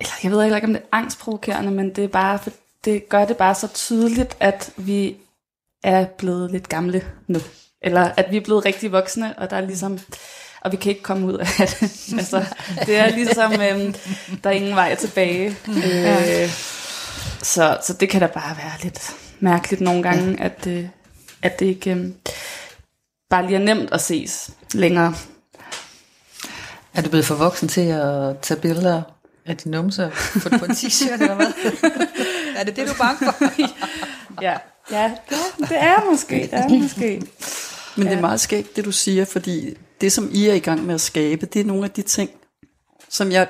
eller jeg ved ikke, om det er angstprovokerende, men det er bare, for det gør det bare så tydeligt, at vi er blevet lidt gamle nu. Eller at vi er blevet rigtig voksne, og der er ligesom, og vi kan ikke komme ud af det. altså, det er ligesom, øh, der er ingen vej tilbage. Øh, så, så det kan da bare være lidt mærkeligt nogle gange, at, øh, at det ikke øh, bare lige er nemt at ses længere. Er du blevet for voksen til at tage billeder af dine numser på, på en t-shirt eller hvad? er det det, du er bange for? Ja, ja det, det er måske, det er måske. Men det er meget skægt, det du siger, fordi det, som I er i gang med at skabe, det er nogle af de ting, som jeg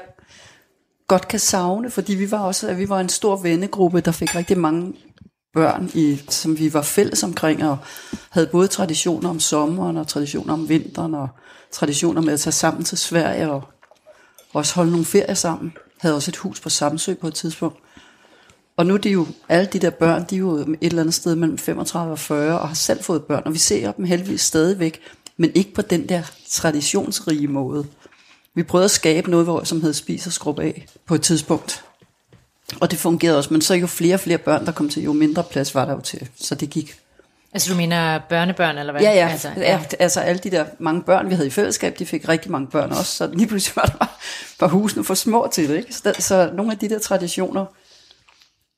godt kan savne, fordi vi var også at vi var en stor vennegruppe, der fik rigtig mange børn, i, som vi var fælles omkring, og havde både traditioner om sommeren, og traditioner om vinteren, og traditioner med at tage sammen til Sverige, og også holde nogle ferier sammen. Havde også et hus på Samsø på et tidspunkt. Og nu er de jo, alle de der børn, de er jo et eller andet sted mellem 35 og 40, og har selv fået børn, og vi ser dem heldigvis stadigvæk, men ikke på den der traditionsrige måde. Vi prøvede at skabe noget, hvor, som hed spis og skrub af på et tidspunkt. Og det fungerede også, men så jo flere og flere børn, der kom til, jo mindre plads var der jo til, så det gik. Altså du mener børnebørn, eller hvad? Ja, ja, Altså, ja. altså alle de der mange børn, vi havde i fællesskab, de fik rigtig mange børn også, så lige pludselig var der var husene for små til det. Ikke? Så, så nogle af de der traditioner,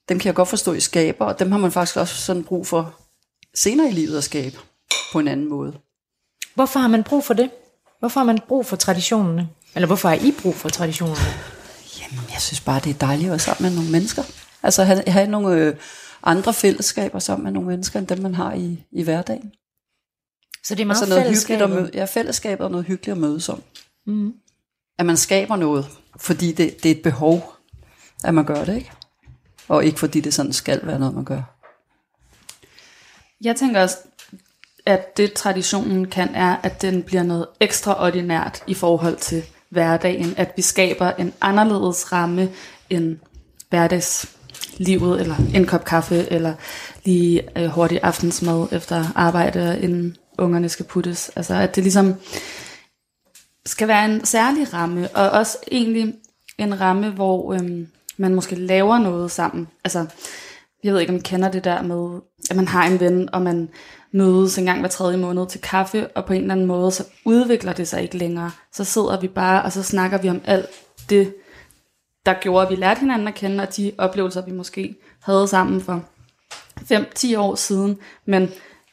dem kan jeg godt forstå i skaber, og dem har man faktisk også sådan brug for senere i livet at skabe på en anden måde. Hvorfor har man brug for det? Hvorfor har man brug for traditionerne? Eller hvorfor har I brug for traditionerne? Jamen, jeg synes bare, det er dejligt at være sammen med nogle mennesker. Altså have, have nogle øh, andre fællesskaber sammen med nogle mennesker, end dem man har i, i hverdagen. Så det er meget Altså noget hyggeligt at møde, ja, fællesskabet og noget hyggeligt at mødes om. Mm. At man skaber noget, fordi det, det er et behov, at man gør det, ikke? Og ikke fordi det sådan skal være noget, man gør. Jeg tænker også, at det traditionen kan, er, at den bliver noget ekstraordinært i forhold til hverdagen. At vi skaber en anderledes ramme end hverdagslivet, eller en kop kaffe, eller lige øh, hurtig aftensmad efter arbejde, inden ungerne skal puttes. Altså at det ligesom skal være en særlig ramme, og også egentlig en ramme, hvor øhm, man måske laver noget sammen. Altså, jeg ved ikke, om I kender det der med, at man har en ven, og man mødes en gang hver tredje måned til kaffe, og på en eller anden måde, så udvikler det sig ikke længere. Så sidder vi bare, og så snakker vi om alt det, der gjorde, at vi lærte hinanden at kende, og de oplevelser, vi måske havde sammen for 5-10 år siden, men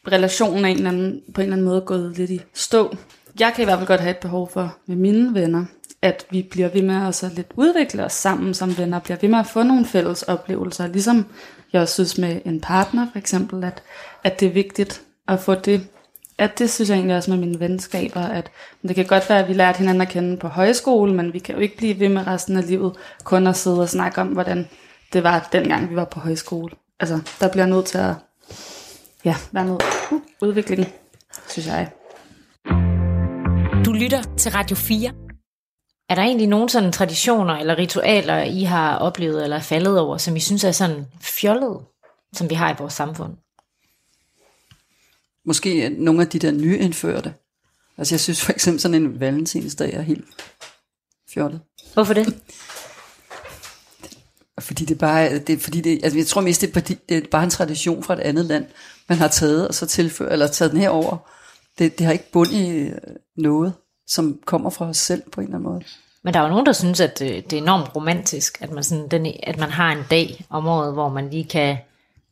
relationen er en eller anden, på en eller anden måde gået lidt i stå. Jeg kan i hvert fald godt have et behov for med mine venner, at vi bliver ved med at så lidt udvikle os sammen som venner, bliver ved med at få nogle fælles oplevelser, ligesom jeg også synes med en partner for eksempel, at, at det er vigtigt at få det, at det synes jeg egentlig også med mine venskaber, at det kan godt være, at vi lærte hinanden at kende på højskole, men vi kan jo ikke blive ved med resten af livet kun at sidde og snakke om, hvordan det var dengang, vi var på højskole. Altså, der bliver nødt til at ja, være noget uh, udvikling, synes jeg. Du lytter til Radio 4. Er der egentlig nogle sådan traditioner eller ritualer, I har oplevet eller er faldet over, som I synes er sådan fjollet, som vi har i vores samfund? Måske nogle af de der nyindførte. Altså jeg synes for eksempel sådan en valentinsdag er helt fjollet. Hvorfor det? Fordi det bare, det, er- fordi det, altså jeg tror mest, det er, fordi, det er bare en tradition fra et andet land, man har taget og så tilført, eller taget den herover. Det, det har ikke bund i øh, noget, som kommer fra os selv på en eller anden måde. Men der er jo nogen, der synes, at øh, det er enormt romantisk, at man, sådan, den, at man har en dag om året, hvor man lige kan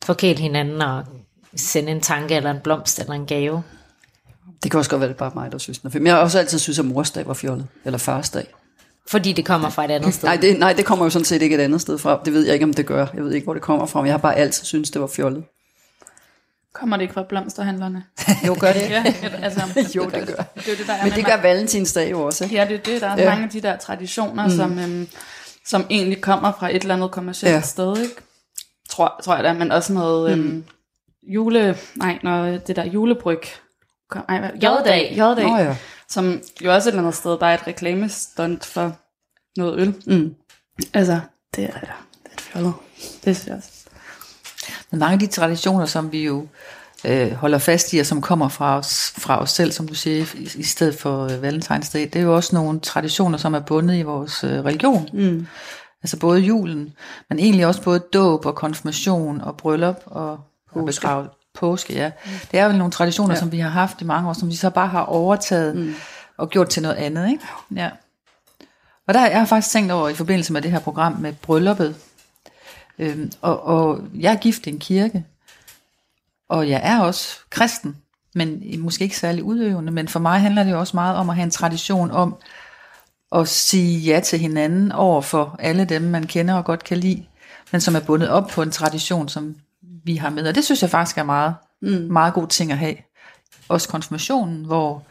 forkæle hinanden og sende en tanke eller en blomst eller en gave. Det kan også godt være, det bare mig, der synes den. Men jeg har også altid synes, at morsdag var fjollet, eller farsdag. Fordi det kommer fra et andet sted. Nej det, nej, det kommer jo sådan set ikke et andet sted fra. Det ved jeg ikke, om det gør. Jeg ved ikke, hvor det kommer fra, men jeg har bare altid syntes, det var fjollet. Kommer det ikke fra blomsterhandlerne? Jo, gør det. Ja, altså, jo, det gør. det er jo det, der er Men det gør valentinsdag jo også. Ja, det er det. Der er Ja. mange af de der traditioner, mm. som, øhm, som egentlig kommer fra et eller andet kommercielt Ja. sted, ikke? Tror, tror jeg da, men også noget Mm. øhm, jule... Nej, når det der julebryg... Kom, ej, hvad, J-dag. Ja. som jo også et eller andet sted bare er et reklamestunt for noget øl. Mm. Altså, det er da det er fjollet. Det synes jeg også. Men mange af de traditioner, som vi jo øh, holder fast i, og som kommer fra os, fra os selv, som du siger, i, i stedet for øh, valentinsdag, det er jo også nogle traditioner, som er bundet i vores øh, religion. Mm. Altså både julen, men egentlig også både dåb og konfirmation og bryllup og Påske. påske. Ja. Det er jo nogle traditioner, Ja. som vi har haft i mange år, som vi så bare har overtaget mm. og gjort til noget andet. Ikke? Ja. Og der har jeg faktisk tænkt over i forbindelse med det her program med brylluppet. Øhm, og, og jeg er gift i en kirke, og jeg er også kristen, men måske ikke særlig udøvende, men for mig handler det jo også meget om at have en tradition om at sige ja til hinanden over for alle dem, man kender og godt kan lide, men som er bundet op på en tradition, som vi har med. Og det synes jeg faktisk er meget, mm. meget god ting at have. Også konfirmationen, hvor,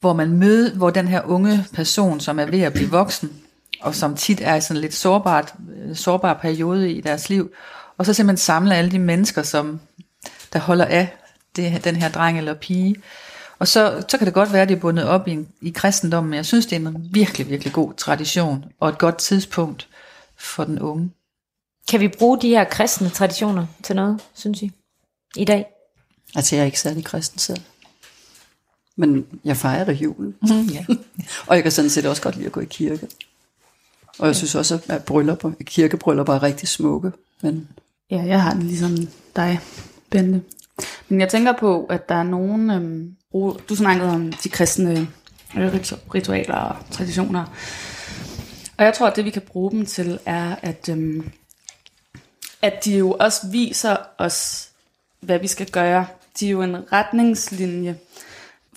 hvor man møder, hvor den her unge person, som er ved at blive voksen, og som tit er i sådan en lidt sårbart, øh, sårbar periode i deres liv, og så simpelthen samle alle de mennesker, som der holder af det, den her dreng eller pige. Og så, så kan det godt være, at det er bundet op i, en, i kristendommen, men jeg synes, det er en virkelig, virkelig god tradition, og et godt tidspunkt for den unge. Kan vi bruge de her kristne traditioner til noget, synes I, i dag? Altså, jeg er ikke særlig kristen selv. Men jeg fejrer julen. Mm, ja. Og jeg kan sådan set også godt lide at gå i kirke. Og jeg synes også, at bryllupper, kirkebryllupper er rigtig smukke. Men Ja, jeg har den ligesom dig, Bente. Men jeg tænker på, at der er nogen... Øhm, du snakkede om de kristne øh, ritualer og traditioner. Og jeg tror, at det vi kan bruge dem til, er, at, øhm, at de jo også viser os, hvad vi skal gøre. De er jo en retningslinje,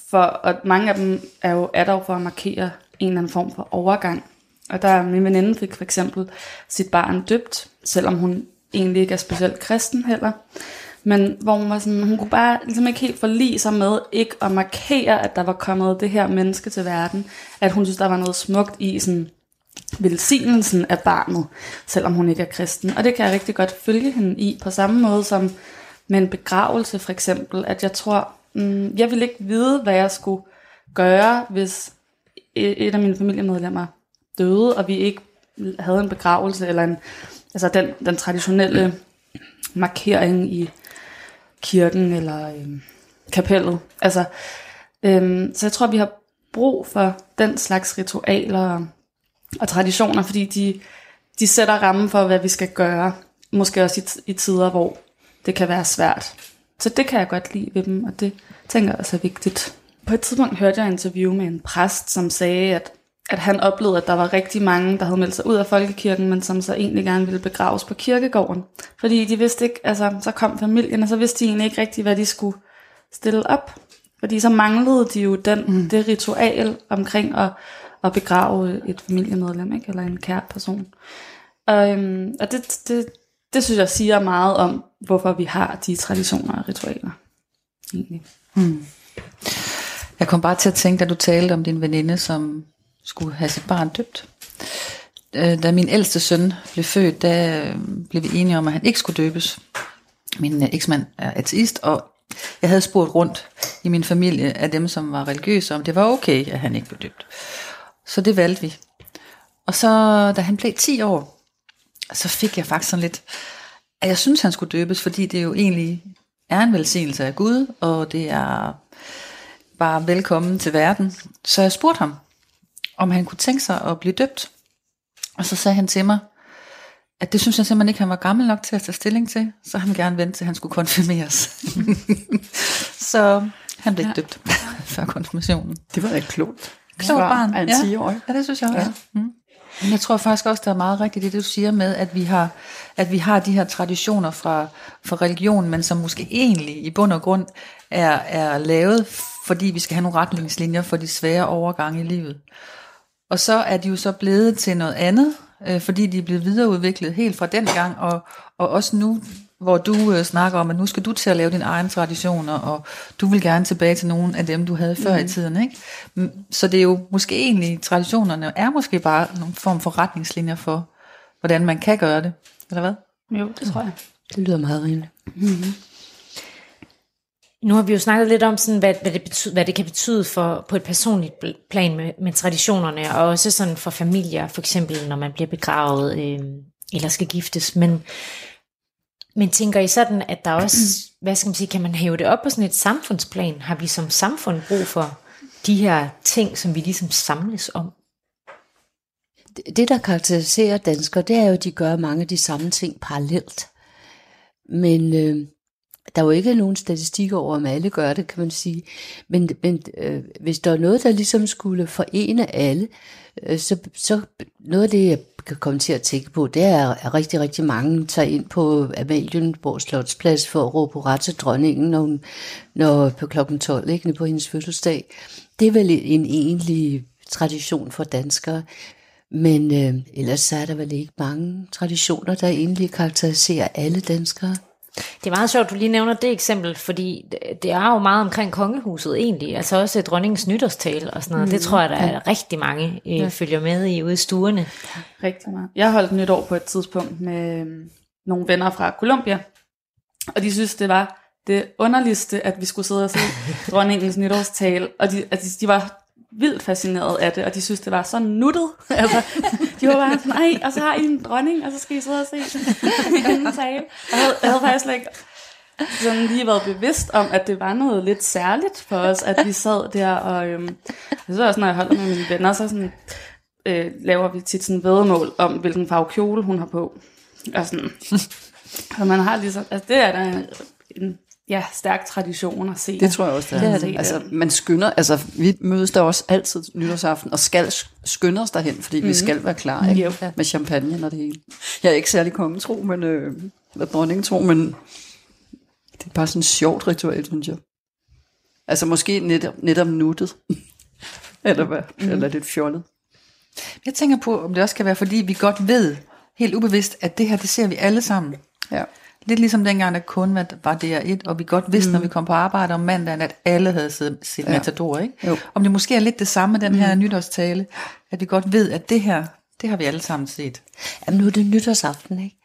for, og mange af dem er, jo, er der for at markere en eller anden form for overgang. Og der min veninde fik for eksempel sit barn døbt, selvom hun egentlig ikke er specielt kristen heller. Men hvor hun var sådan, hun kunne bare ligesom ikke helt forlige sig med ikke at markere, at der var kommet det her menneske til verden. At hun synes, der var noget smukt i sådan velsignelsen af barnet, selvom hun ikke er kristen. Og det kan jeg rigtig godt følge hende i, på samme måde som med en begravelse for eksempel, at jeg tror, mm, jeg ville ikke vide, hvad jeg skulle gøre, hvis e- et af mine familiemedlemmer døde, og vi ikke havde en begravelse, eller en, altså den, den traditionelle markering i kirken, eller øhm, kapellet. Altså, øhm, så jeg tror, vi har brug for den slags ritualer og, og traditioner, fordi de, de sætter rammen for, hvad vi skal gøre, måske også i, i tider, hvor det kan være svært. Så det kan jeg godt lide ved dem, og det tænker jeg også er vigtigt. På et tidspunkt hørte jeg et interview med en præst, som sagde, at, at han oplevede, at der var rigtig mange, der havde meldt sig ud af folkekirken, men som så egentlig gerne ville begraves på kirkegården. Fordi de vidste ikke, altså så kom familien, og så vidste de egentlig ikke rigtig, hvad de skulle stille op. Fordi så manglede de jo den, mm. det ritual omkring at, at begrave et familiemedlem, ikke? eller en kær person. Og, øhm, og det, det, det synes jeg siger meget om, hvorfor vi har de traditioner og ritualer. Egentlig. Jeg kom bare til at tænke, da du talte om din veninde, som skulle have sit barn døbt. Øh, da min ældste søn blev født, der øh, blev vi enige om, at han ikke skulle døbes. Min øh, eksmand er ateist, og jeg havde spurgt rundt i min familie af dem, som var religiøse, om det var okay, at han ikke blev døbt. Så det valgte vi. Og så, da han blev 10 år, så fik jeg faktisk sådan lidt, at jeg synes, han skulle døbes, fordi det jo egentlig er en velsignelse af Gud, og det er bare velkommen til verden. Så jeg spurgte ham, om han kunne tænke sig at blive døbt. Og så sagde han til mig, at det synes jeg simpelthen ikke, han var gammel nok til at tage stilling til, så han gerne vente til, han skulle konfirmeres. så han blev ikke døbt før konfirmationen. det var da klogt. Klogt barn. Af en Ja. 10-årig. Ja, det synes jeg også. Ja. Mm. Men jeg tror faktisk også, der er meget rigtigt det, du siger med, at vi har, at vi har de her traditioner fra, fra religionen, men som måske egentlig i bund og grund er, er lavet, fordi vi skal have nogle retningslinjer for de svære overgange i livet. Og så er de jo så blevet til noget andet, øh, fordi de er blevet videreudviklet helt fra den gang, og, og også nu, hvor du øh, snakker om, at nu skal du til at lave dine egne traditioner, og du vil gerne tilbage til nogle af dem, du havde før mm. i tiden. Ikke? Så det er jo måske egentlig, traditionerne er måske bare nogle form for retningslinjer for, hvordan man kan gøre det, eller hvad? Jo, det tror jeg. Det lyder meget rimeligt. Nu har vi jo snakket lidt om, sådan, hvad, hvad, det betyder, hvad det kan betyde for, på et personligt plan med, med traditionerne, og også sådan for familier, for eksempel når man bliver begravet øh, eller skal giftes. Men, men tænker I sådan, at der også, hvad skal man sige, kan man hæve det op på sådan et samfundsplan? Har vi som samfund brug for de her ting, som vi ligesom samles om? Det- Det, der karakteriserer danskere, det er jo, at de gør mange af de samme ting parallelt. Men øh, der er jo ikke nogen statistikker over, om alle gør det, kan man sige. Men, men øh, hvis der er noget, der ligesom skulle forene alle, øh, så, så noget af det, jeg kan komme til at tænke på, det er, at rigtig, rigtig mange tager ind på Amalienborg Slotsplads for at råbe ret til dronningen, når, hun, når på klokken 12, ikke, på hendes fødselsdag. Det er vel en egentlig tradition for danskere. Men øh, ellers så er der vel ikke mange traditioner, der egentlig karakteriserer alle danskere. Det er meget sjovt, du lige nævner det eksempel, fordi det- er jo meget omkring kongehuset egentlig, altså også dronningens nytårstale og sådan noget. Mm. Det tror jeg, der er rigtig mange øh, ja. følger med i ude i stuerne. Rigtig meget. Jeg holdt nytår på et tidspunkt med øhm, nogle venner fra Colombia, og de synes, det var det underligste, at vi skulle sidde og se dronningens nytårstale, og de, altså, de var vildt fascineret af det, og de synes, det var så nuttet. altså, de var bare sådan, ej, og så har I en dronning, og så skal I sidde og se en tale. Og jeg havde, jeg havde faktisk slet ikke sådan lige været bevidst om, at det var noget lidt særligt for os, at vi sad der, og øhm, så også, når jeg holder med mine venner, så sådan, øh, laver vi tit sådan vedmål om, hvilken farve kjole hun har på. Og sådan, og man har ligesom, altså det er da en, en ja, stærk tradition at se. Det tror jeg også, det er. Det er det. Altså, man skynder, altså, vi mødes der også altid nytårsaften, og skal sk- skynde os derhen, fordi mm. vi skal være klar ikke? Jo. med champagne og det hele. Jeg er ikke særlig kongetro, men, øh, dronningetro, men det er bare sådan et sjovt ritual, synes jeg. Altså måske netop, netop nuttet. eller hvad? Mm. Eller lidt fjollet. Jeg tænker på, om det også kan være, fordi vi godt ved, helt ubevidst, at det her, det ser vi alle sammen. Ja. Lidt ligesom dengang, der kun var var DR1, og vi godt vidste, mm. når vi kom på arbejde om mandagen, at alle havde set, set ja. Matador, ikke? Jo. Om det måske er lidt det samme med den her mm. nytårstale, at vi godt ved, at det her, det har vi alle sammen set. Jamen nu er det nytårsaften, ikke?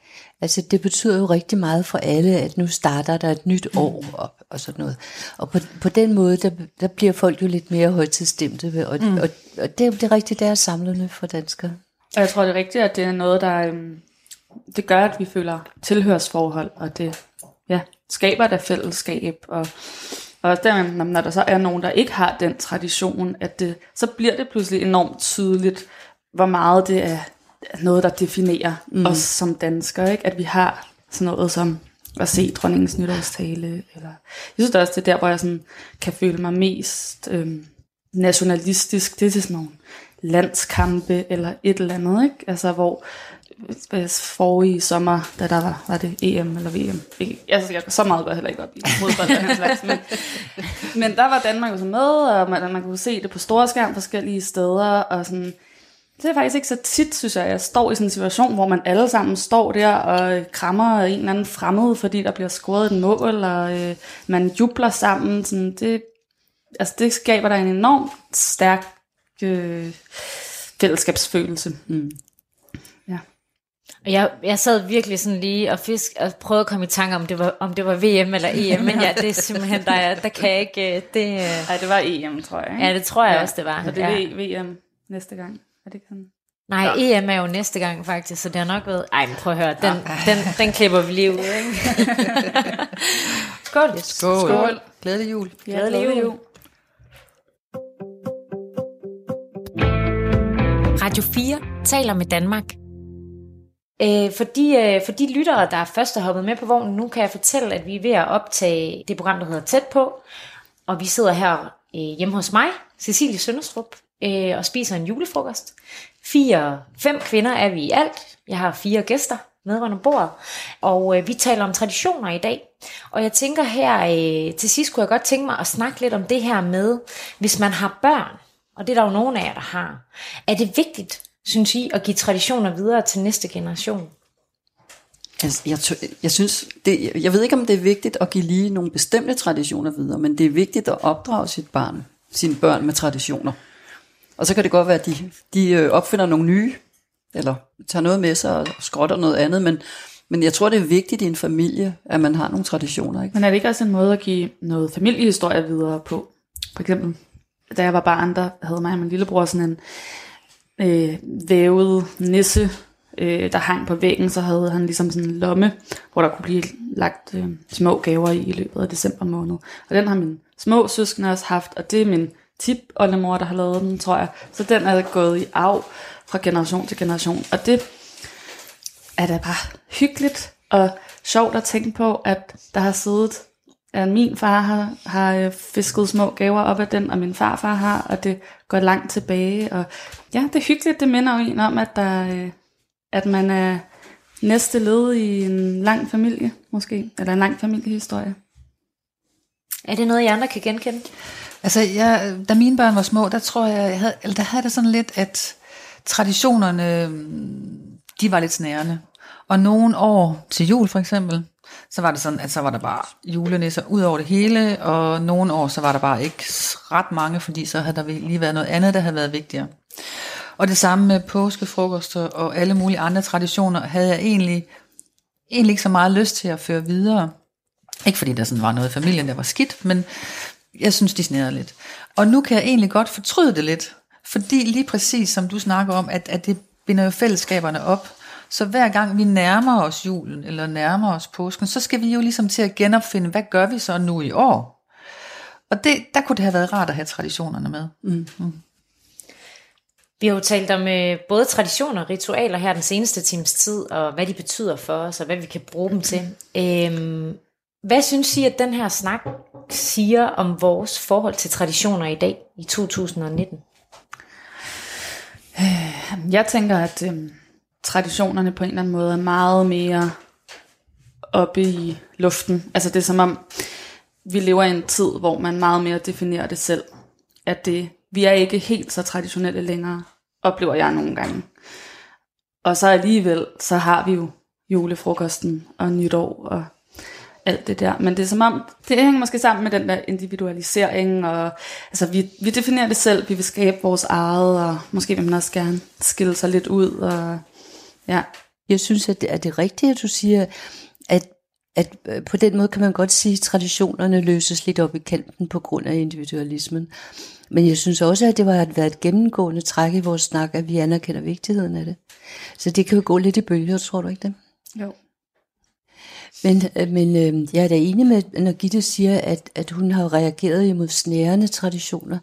Altså det betyder jo rigtig meget for alle, at nu starter der et nyt år og, og sådan noget. Og på, på den måde, der, der bliver folk jo lidt mere højtidsstemte, og, mm. og, og det, er- det er rigtigt, det er samlende for danskere. Og jeg tror, det er rigtigt, at det er noget, der øhm, det gør, at vi føler tilhørsforhold, og det ja, skaber der fællesskab. Og, og også der, når- der så er nogen, der ikke har den tradition, at det, så bliver det pludselig enormt tydeligt, hvor meget det er noget, der definerer mm. os som danskere. Ikke? At vi har sådan noget som at se dronningens nytårstale. Eller, jeg synes da også, det er der, hvor jeg sådan, kan føle mig mest øhm, nationalistisk. Det er til sådan nogle landskampe eller et eller andet. Ikke? Altså hvor forrige sommer, da der var, var det EM eller VM. Ikke- Altså, jeg, så meget jeg heller ikke op i modbold og den slags, men, men der var Danmark jo så med, og man, man kunne se det på store skærm forskellige steder, og sådan, det er faktisk ikke så tit, synes jeg, jeg står i sådan en situation, hvor man alle sammen står der og krammer en eller anden fremmed, fordi der bliver scoret et mål, og øh, man jubler sammen. Sådan, det, altså, det skaber der en enormt stærk øh, fællesskabsfølelse. Mm. Ja. Og jeg, jeg sad virkelig sådan lige og fisk og prøvede at komme i tanke om det var om det var VM eller EM, men ja, det er simpelthen der, er- der kan jeg ikke øh, det. øh, Ej, det var EM, tror jeg. Ikke? Ja, det tror jeg også det var. Så det ja. er VM næste gang. Er det sådan? Nej, EM er jo næste gang faktisk, så det har nok været... Ej, men prøv at høre, den, den, den klipper vi lige ud, ikke? Skål. Skål. Skål. Glædelig jul. Ja, glædelig jul. Radio 4 taler med Danmark. Øh, for, de, øh, for de lyttere, der først er hoppet med på vognen, nu kan jeg fortælle, at vi er ved at optage det program, der hedder Tæt på. Og vi sidder her øh, hjemme hos mig, Cecilie Sønderstrup, øh, og spiser en julefrokost. Fire, fem kvinder er vi i alt. Jeg har fire gæster med rundt om bordet, og øh, vi taler om traditioner i dag. Og jeg tænker her, øh, til sidst kunne jeg godt tænke mig at snakke lidt om det her med, hvis man har børn, Og det er der jo nogen af jer, der har. Er det vigtigt, synes I, at give traditioner videre til næste generation? Altså, jeg, jeg synes, det, jeg ved ikke, om det er vigtigt at give lige nogle bestemte traditioner videre, men det er vigtigt at opdrage sit barn, sine børn med traditioner. Og så kan det godt være, at de, de øh, opfinder nogle nye, eller tager noget med sig og skrotter noget andet, men, men jeg tror, det er vigtigt i en familie, at man har nogle traditioner. Ikke? Men er det ikke også en måde at give noget familiehistorie videre på? For eksempel, da jeg var barn, der havde mig og min lillebror sådan en øh, vævet nisse, øh, der hang på væggen, så havde han ligesom sådan en lomme, hvor der kunne blive lagt øh, små gaver i i løbet af december måned. Og den har min små søskende også haft, og det er min tip oldemor, der har lavet den, tror jeg. Så den er gået i arv fra generation til generation. Og det er da bare hyggeligt og sjovt at tænke på, at der har siddet, at min far har, har øh, fisket små gaver op af den, og min farfar har, og det går langt tilbage. Og ja, det er hyggeligt, det minder jo en om, at, der, øh, at man er næste led i en lang familie, måske, eller en lang familiehistorie. Er det noget, I andre kan genkende? Altså, jeg, da mine børn var små, der tror jeg, jeg havde, eller der havde det sådan lidt, at traditionerne, mm, de var lidt snærende. Og nogle år til jul for eksempel, så var det sådan, at så var der bare julenisser ud over det hele, og nogle år, så var der bare ikke ret mange, fordi så havde der lige været noget andet, der havde været vigtigere. Og det samme med påskefrokoster og alle mulige andre traditioner, havde jeg egentlig, egentlig ikke så meget lyst til at føre videre. Ikke fordi der sådan var noget i familien, der var skidt, men jeg synes, de snærede lidt. Og nu kan jeg egentlig godt fortryde det lidt, fordi lige præcis som du snakker om, at, at det binder jo fællesskaberne op. Så hver gang vi nærmer os julen, eller nærmer os påsken, så skal vi jo ligesom til at genopfinde, hvad gør vi så nu i år? Og det, der kunne det have været rart at have traditionerne med. Mm. Mm. Vi har jo talt om øh, både traditioner og ritualer her den seneste times tid, og hvad de betyder for os, og hvad vi kan bruge dem til. Øhm, hvad synes I, at den her snak siger om vores forhold til traditioner i dag, i 2019? Jeg tænker, at øhm, traditionerne på en eller anden måde er meget mere oppe i luften. Altså det er som om, vi lever i en tid, hvor man meget mere definerer det selv. At det, vi er ikke helt så traditionelle længere, oplever jeg nogle gange. Og så alligevel, så har vi jo julefrokosten og nytår og alt det der. Men det er som om, det hænger måske sammen med den der individualisering, og altså vi, vi definerer det selv, vi vil skabe vores eget, og måske vil man også gerne skille sig lidt ud, og ja. Jeg synes, at det er det rigtige, at du siger, at, at øh, på den måde kan man godt sige, at traditionerne løses lidt op i kanten på grund af individualismen. Men jeg synes også, at det var at være et gennemgående træk i vores snak, at vi anerkender vigtigheden af det. Så det kan jo gå lidt i bølger, tror du ikke det? Jo. Men, øh, men øh, jeg er da enig med, når Gitte siger, at, at hun har reageret imod snærende traditioner.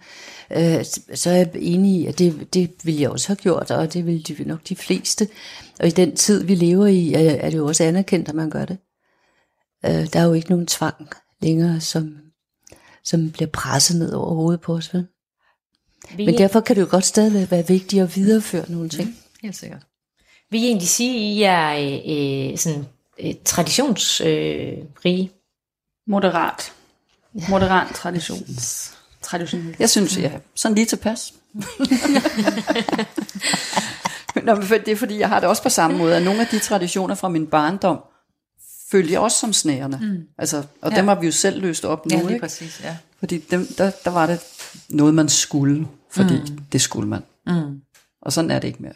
Øh, så er jeg enig i, at det, det ville jeg også have gjort, og det ville de, nok de fleste. Og i den tid, vi lever i, er, er det jo også anerkendt, at man gør det. Øh, der er jo ikke nogen tvang længere, som, som bliver presset ned over hovedet på os. Vel? Vi, Men derfor kan det jo godt stadig være vigtigt at videreføre nogle ting. Helt sikkert. vil I egentlig sige, at I er øh, øh, sådan, øh, traditionsrige? Øh, rige? Moderat. Moderat traditions. Traditionelt. Jeg synes, ja, sådan lige tilpas. Nå, men for- det er fordi, jeg har det også på samme måde, at nogle af de traditioner fra min barndom, følger også som snærende. Mm. Altså, og ja. dem har vi jo selv løst op nu, Ja, lige ikke? præcis, ja. Fordi dem, der, der var det noget, man skulle, fordi mm. det skulle man. Mm. Og sådan er det ikke mere.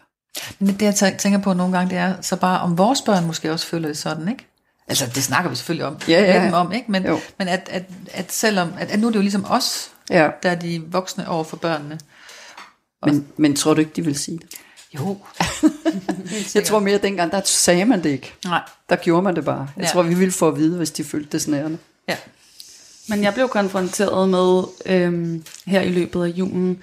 Men det, jeg tæ- tænker på nogle gange, det er så bare, om vores børn måske også føler det sådan, ikke? Altså, det snakker vi selvfølgelig om, Ja, ja. dem om, ikke? Men, Jo. men at, at, at selvom, at, at nu er det jo ligesom os, Ja. der er de voksne over for børnene. Men, men tror du ikke, de vil sige det? Jo. Jeg tror mere, at dengang, der sagde man det ikke. Nej. Der gjorde man det bare. Jeg ja. tror, vi ville få at vide, hvis de følte det snærende. Ja. Men jeg blev konfronteret med øhm, her i løbet af julen,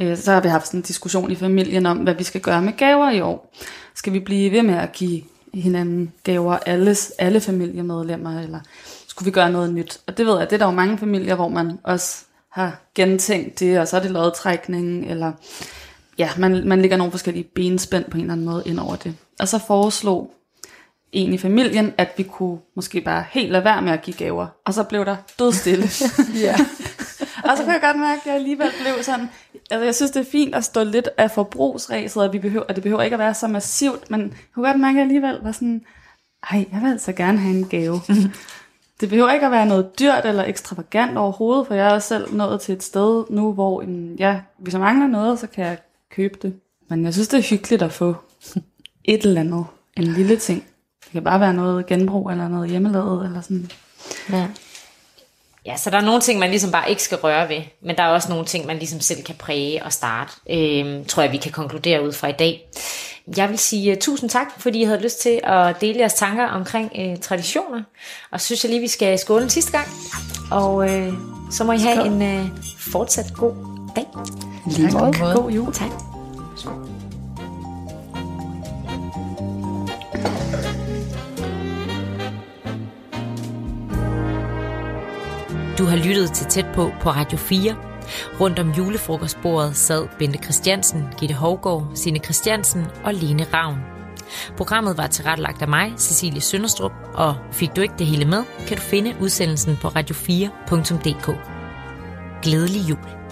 øh, så har vi haft sådan en diskussion i familien om, hvad vi skal gøre med gaver i år. Skal vi blive ved med at give hinanden gaver, alle, alle familiemedlemmer, eller skulle vi gøre noget nyt? Og det ved jeg, det er der jo mange familier, hvor man også har gentænkt det, og så er det lodtrækning, eller ja, man, man lægger nogle forskellige benspænd på en eller anden måde ind over det. Og så foreslog en i familien, at vi kunne måske bare helt lade være med at give gaver. Og så blev der dødstille. ja. Og så kunne jeg godt mærke, at jeg alligevel blev sådan... Altså, jeg synes, det er fint at stå lidt af forbrugsræset, og, vi behøver, og det behøver ikke at være så massivt, men jeg kunne godt mærke, at jeg alligevel var sådan... Ej, jeg vil altså gerne have en gave. det behøver ikke at være noget dyrt eller ekstravagant overhovedet, for jeg er også selv nået til et sted nu, hvor en, ja, hvis jeg mangler noget, så kan jeg købe det. Men jeg synes, det er hyggeligt at få et eller andet. En lille ting. Det kan bare være noget genbrug eller noget hjemmelavet eller sådan. Ja. Ja, så der er nogle ting, man ligesom bare ikke skal røre ved, men der er også nogle ting, man ligesom selv kan præge og starte, øh, tror jeg, vi kan konkludere ud fra i dag. Jeg vil sige uh, tusind tak, fordi I havde lyst til at dele jeres tanker omkring uh, traditioner, og synes jeg lige, vi skal skåle en sidste gang, og uh, så må I have Skål. en uh, fortsat god dag. Lige måde. God jul. Tak. Du har lyttet til Tæt på på Radio 4. Rundt om julefrokostbordet sad Bente Christiansen, Gitte Hovgaard, Sine Christiansen og Lene Ravn. Programmet var tilrettelagt af mig, Cecilie Sønderstrup, og fik du ikke det hele med, kan du finde udsendelsen på radio4.dk. Glædelig jul.